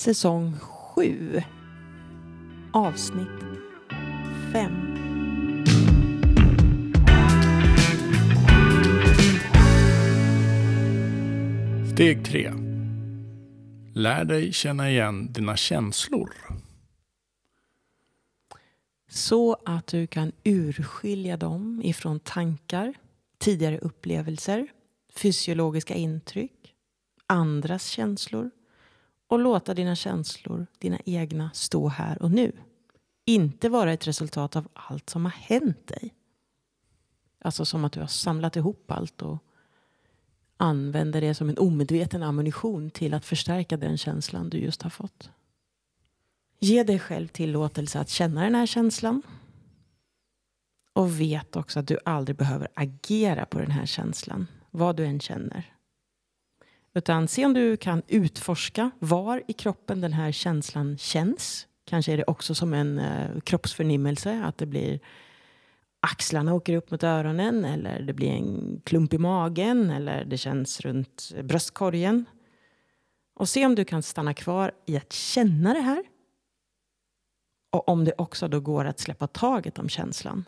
säsong 7, avsnitt 5. Steg 3. Lär dig känna igen dina känslor. Så att du kan urskilja dem ifrån tankar, tidigare upplevelser, fysiologiska intryck, andras känslor och låta dina känslor, dina egna, stå här och nu. Inte vara ett resultat av allt som har hänt dig. Alltså som att du har samlat ihop allt och använder det som en omedveten ammunition till att förstärka den känslan du just har fått. Ge dig själv tillåtelse att känna den här känslan. Och vet också att du aldrig behöver agera på den här känslan, vad du än känner. Utan se om du kan utforska var i kroppen den här känslan känns. Kanske är det också som en eh, kroppsförnimmelse, att det blir axlarna åker upp mot öronen eller det blir en klump i magen eller det känns runt bröstkorgen. Och se om du kan stanna kvar i att känna det här. Och om det också då går att släppa taget om känslan.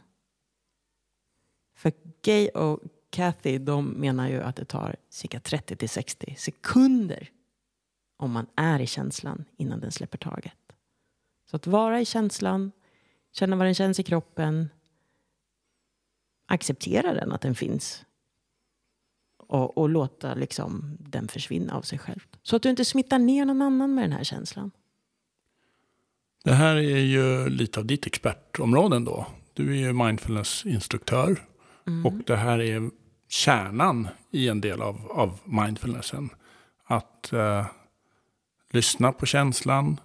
För Gay och Kathy de menar ju att det tar cirka 30 till 60 sekunder om man är i känslan innan den släpper taget. Så att vara i känslan, känna vad den känns i kroppen, acceptera den, att den finns. Och, och låta liksom den försvinna av sig själv. Så att du inte smittar ner någon annan med den här känslan. Det här är ju lite av ditt expertområde då. Du är ju mindfulnessinstruktör. Mm. Och det här är kärnan i en del av, av mindfulnessen. Att eh, lyssna på känslan,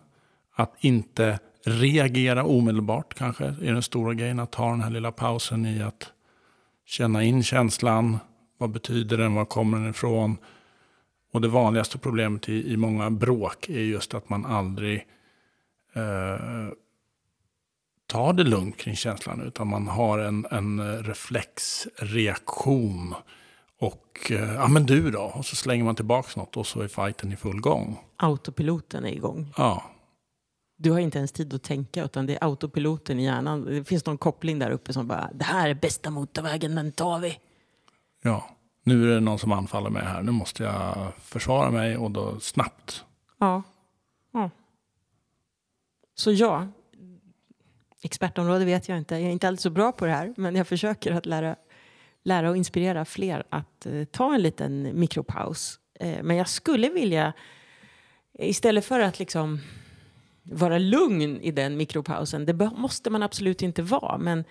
att inte reagera omedelbart kanske är den stora grejen. Att ta den här lilla pausen i att känna in känslan. Vad betyder den? Var kommer den ifrån? Och det vanligaste problemet i, i många bråk är just att man aldrig eh, tar det lugnt kring känslan. Utan man har en, en reflexreaktion. Och eh, ja men du då? Och så slänger man tillbaka något och så är fighten i full gång. Autopiloten är igång. Ja. Du har inte ens tid att tänka utan det är autopiloten i hjärnan. Det finns någon koppling där uppe som bara, det här är bästa motorvägen, den tar vi. Ja, nu är det någon som anfaller mig här. Nu måste jag försvara mig och då snabbt. Ja. ja. Så ja, expertområde vet jag inte. Jag är inte alltid så bra på det här, men jag försöker att lära, lära och inspirera fler att eh, ta en liten mikropaus. Eh, men jag skulle vilja, istället för att liksom vara lugn i den mikropausen. Det måste man absolut inte vara. Men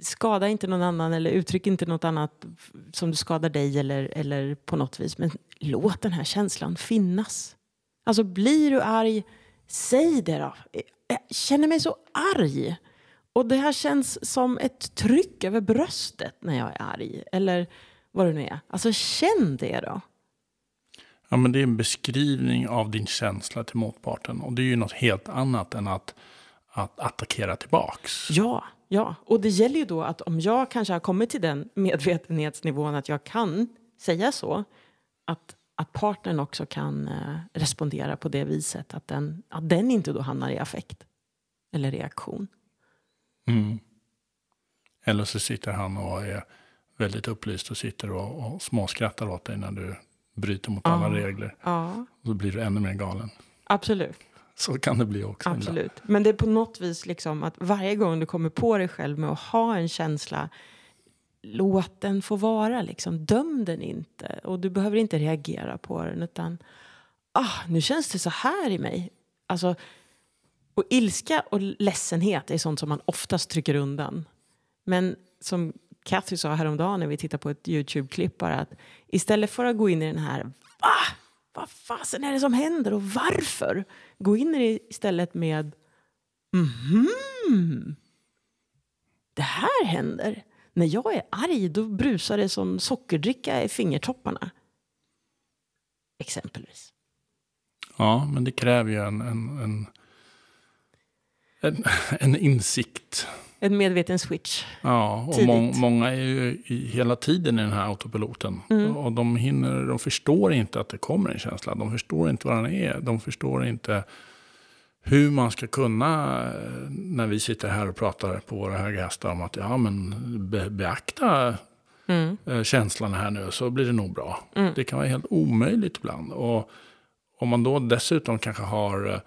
skada inte någon annan eller uttryck inte något annat som du skadar dig eller, eller på något vis. Men låt den här känslan finnas. Alltså blir du arg, säg det då. Jag känner mig så arg. Och det här känns som ett tryck över bröstet när jag är arg. Eller vad det nu är. Alltså känn det då. Ja, men det är en beskrivning av din känsla till motparten. Och det är ju något helt annat än att, att attackera tillbaks. Ja, ja. Och det gäller ju då att om jag kanske har kommit till den medvetenhetsnivån att jag kan säga så. Att, att partnern också kan eh, respondera på det viset. Att den, att den inte då hamnar i affekt. Eller reaktion. Mm. Eller så sitter han och är väldigt upplyst och sitter och, och småskrattar åt dig när du bryter mot alla regler. Ja. Och så blir du ännu mer galen. Absolut. Så kan det bli också. Absolut. Men det är på något vis liksom att varje gång du kommer på dig själv med att ha en känsla låt den få vara. Liksom. Döm den inte. Och du behöver inte reagera på den. Utan ah, nu känns det så här i mig. Alltså, och ilska och ledsenhet är sånt som man oftast trycker undan. Men som Kathy sa häromdagen när vi tittade på ett Youtube-klipp bara att istället för att gå in i den här va? Vad fasen är det som händer och varför? Gå in i det istället med mhm. Det här händer. När jag är arg då brusar det som sockerdricka i fingertopparna. Exempelvis. Ja, men det kräver ju en, en, en, en, en insikt en medveten switch. Ja, och må många är ju hela tiden i den här autopiloten. Mm. Och de, hinner, de förstår inte att det kommer en känsla. De förstår inte vad den är. De förstår inte hur man ska kunna, eh, när vi sitter här och pratar på våra höga hästar om att ja, men be, beakta mm. känslan här nu så blir det nog bra. Mm. Det kan vara helt omöjligt ibland. Och om man då dessutom kanske har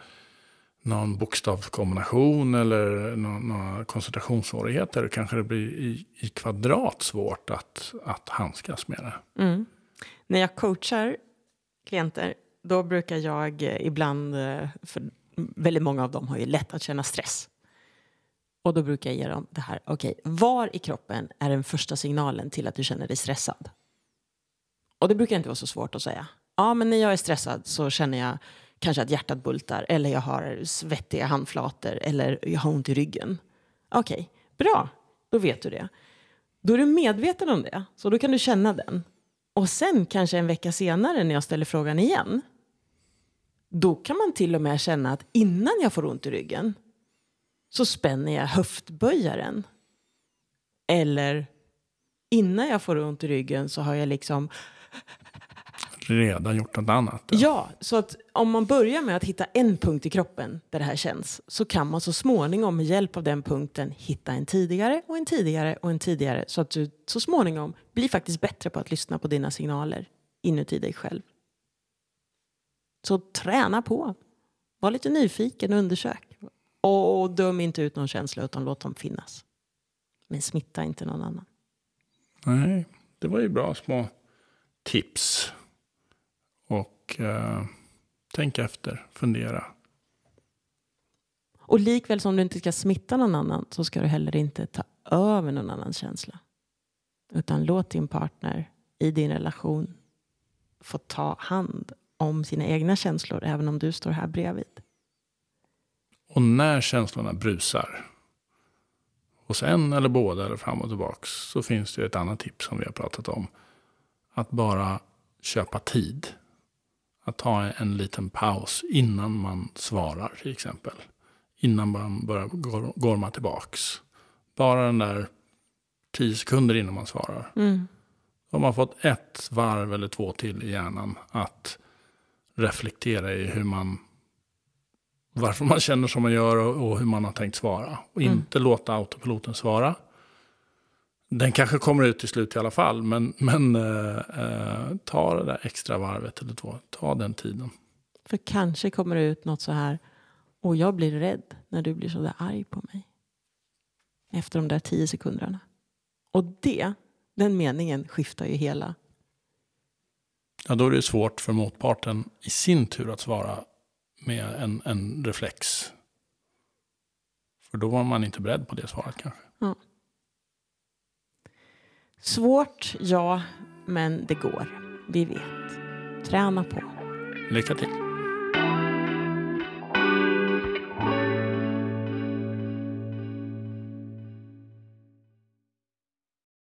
någon bokstavskombination eller några koncentrationssvårigheter kanske det blir i, i kvadrat svårt att, att handskas med det. Mm. När jag coachar klienter då brukar jag eh, ibland, eh, för väldigt många av dem har ju lätt att känna stress. Och då brukar jag ge dem det här, okej, okay, var i kroppen är den första signalen till att du känner dig stressad? Och det brukar inte vara så svårt att säga. Ja, men när jag är stressad så känner jag kanske att hjärtat bultar eller jag har svettiga handflator eller jag har ont i ryggen. Okej, okay, bra, då vet du det. Då är du medveten om det, så då kan du känna den. Och sen kanske en vecka senare när jag ställer frågan igen, då kan man till och med känna att innan jag får ont i ryggen så spänner jag höftböjaren. Eller innan jag får ont i ryggen så har jag liksom redan gjort något annat. Ja. ja, så att om man börjar med att hitta en punkt i kroppen där det här känns så kan man så småningom med hjälp av den punkten hitta en tidigare och en tidigare och en tidigare så att du så småningom blir faktiskt bättre på att lyssna på dina signaler inuti dig själv. Så träna på. Var lite nyfiken och undersök. Och döm inte ut någon känsla utan låt dem finnas. Men smitta inte någon annan. Nej, det var ju bra små tips. Och eh, tänk efter, fundera. Och likväl som du inte ska smitta någon annan så ska du heller inte ta över någon annans känsla. Utan låt din partner i din relation få ta hand om sina egna känslor även om du står här bredvid. Och när känslorna brusar hos en eller båda eller fram och tillbaks så finns det ett annat tips som vi har pratat om. Att bara köpa tid att ta en liten paus innan man svarar till exempel. Innan man börjar gorma tillbaks. Bara den där tio sekunder innan man svarar. Mm. Har man fått ett varv eller två till i hjärnan att reflektera i hur man varför man känner som man gör och, hur man har tänkt svara. Och mm. inte låta autopiloten svara. Den kanske kommer ut till slut i alla fall, men, men eh, eh, ta det där extra varvet eller två. Ta den tiden. För kanske kommer det ut något så här, och jag blir rädd när du blir så där arg på mig. Efter de där tio sekunderna. Och det, den meningen skiftar ju hela. Ja, då är det svårt för motparten i sin tur att svara med en, en reflex. För då var man inte beredd på det svaret kanske. Ja. Svårt, ja, men det går. Vi vet. Träna på. Lycka till.